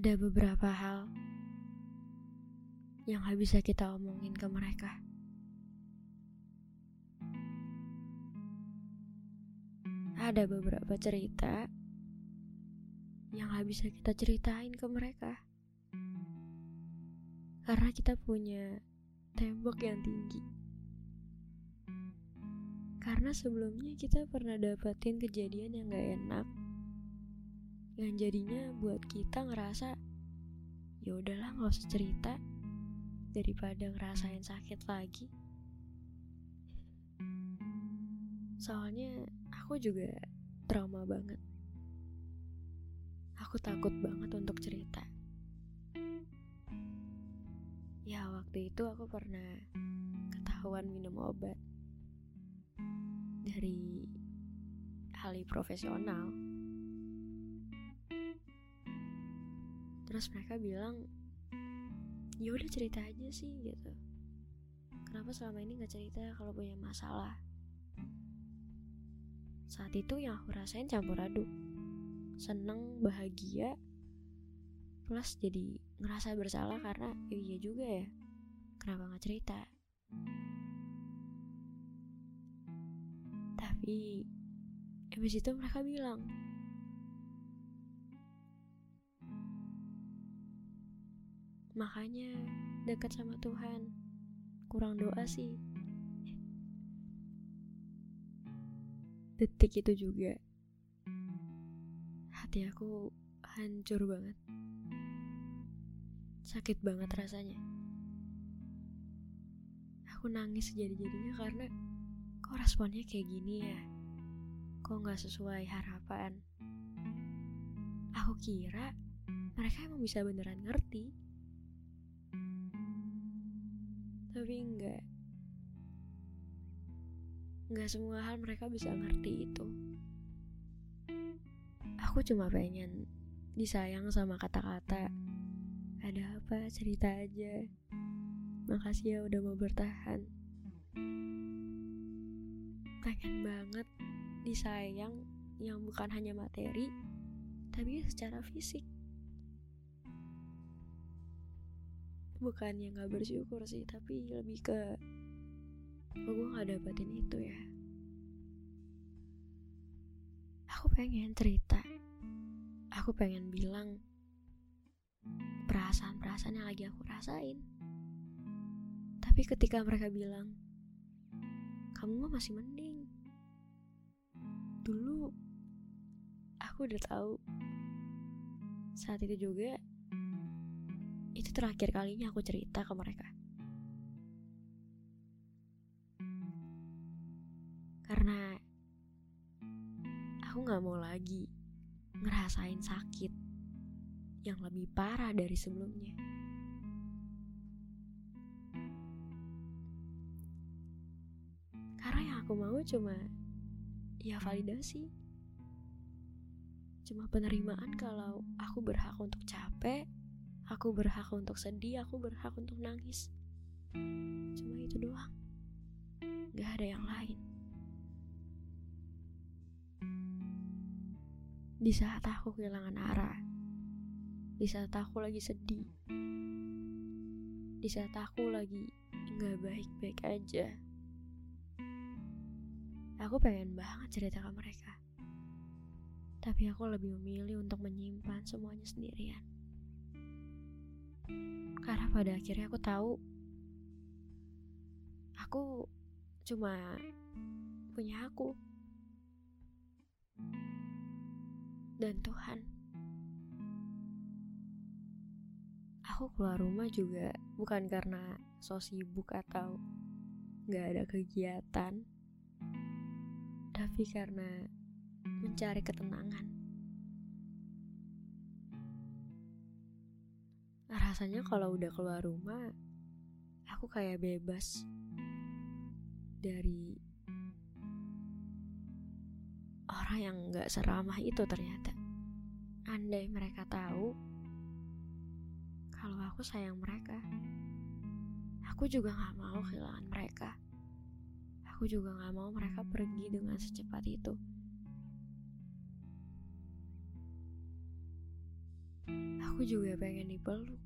Ada beberapa hal yang gak bisa kita omongin ke mereka. Ada beberapa cerita yang gak bisa kita ceritain ke mereka. Karena kita punya tembok yang tinggi. Karena sebelumnya kita pernah dapetin kejadian yang gak enak. Yang jadinya buat kita ngerasa ya udahlah nggak usah cerita daripada ngerasain sakit lagi. Soalnya aku juga trauma banget. Aku takut banget untuk cerita. Ya, waktu itu aku pernah ketahuan minum obat dari ahli profesional. Terus mereka bilang, ya udah cerita aja sih gitu. Kenapa selama ini nggak cerita kalau punya masalah? Saat itu yang aku rasain campur aduk. Seneng, bahagia, plus jadi ngerasa bersalah karena iya juga ya. Kenapa nggak cerita? Tapi habis itu mereka bilang, makanya dekat sama Tuhan. Kurang doa sih. Detik itu juga hati aku hancur banget. Sakit banget rasanya. Aku nangis jadi-jadinya karena kok responnya kayak gini ya? Kok nggak sesuai harapan? Aku kira mereka emang bisa beneran ngerti. Tapi enggak. Enggak semua hal mereka bisa ngerti itu. Aku cuma pengen disayang sama kata-kata. Ada apa? Cerita aja. Makasih ya udah mau bertahan. Pengen banget disayang yang bukan hanya materi, tapi secara fisik. Bukannya gak bersyukur sih, tapi lebih ke kok gue gak dapetin itu ya. Aku pengen cerita. Aku pengen bilang perasaan-perasaan yang lagi aku rasain. Tapi ketika mereka bilang, kamu mah masih mending. Dulu aku udah tahu saat itu juga itu terakhir kalinya aku cerita ke mereka. Karena aku gak mau lagi ngerasain sakit yang lebih parah dari sebelumnya. Karena yang aku mau cuma ya validasi. Cuma penerimaan kalau aku berhak untuk capek, aku berhak untuk sedih, aku berhak untuk nangis. Cuma itu doang. Gak ada yang lain. Di saat aku kehilangan arah, di saat aku lagi sedih, di saat aku lagi nggak baik-baik aja, aku pengen banget cerita ke mereka. Tapi aku lebih memilih untuk menyimpan semuanya sendirian. Karena pada akhirnya aku tahu aku cuma punya aku dan Tuhan. Aku keluar rumah juga bukan karena so sibuk atau gak ada kegiatan, tapi karena mencari ketenangan. Rasanya kalau udah keluar rumah, aku kayak bebas dari orang yang gak seramah itu ternyata. Andai mereka tahu kalau aku sayang mereka, aku juga gak mau kehilangan mereka. Aku juga gak mau mereka pergi dengan secepat itu. Aku juga pengen dipeluk.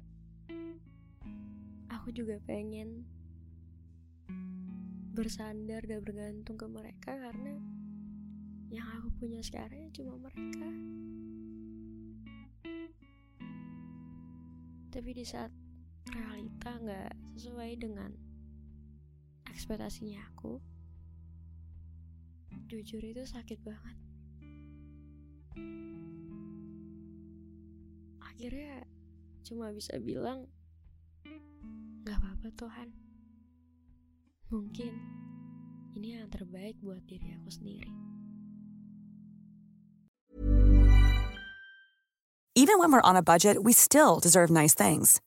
Aku juga pengen bersandar dan bergantung ke mereka karena yang aku punya sekarang cuma mereka. Tapi di saat realita nggak sesuai dengan ekspektasinya aku, jujur itu sakit banget. Akhirnya cuma bisa bilang, nggak apa-apa Tuhan. Mungkin ini yang terbaik buat diri aku sendiri. Even when we're on a budget, we still deserve nice things.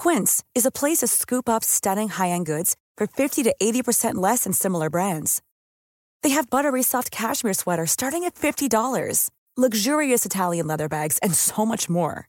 Quince is a place to scoop up stunning high-end goods for 50 to 80% less than similar brands. They have buttery soft cashmere sweaters starting at $50, luxurious Italian leather bags, and so much more.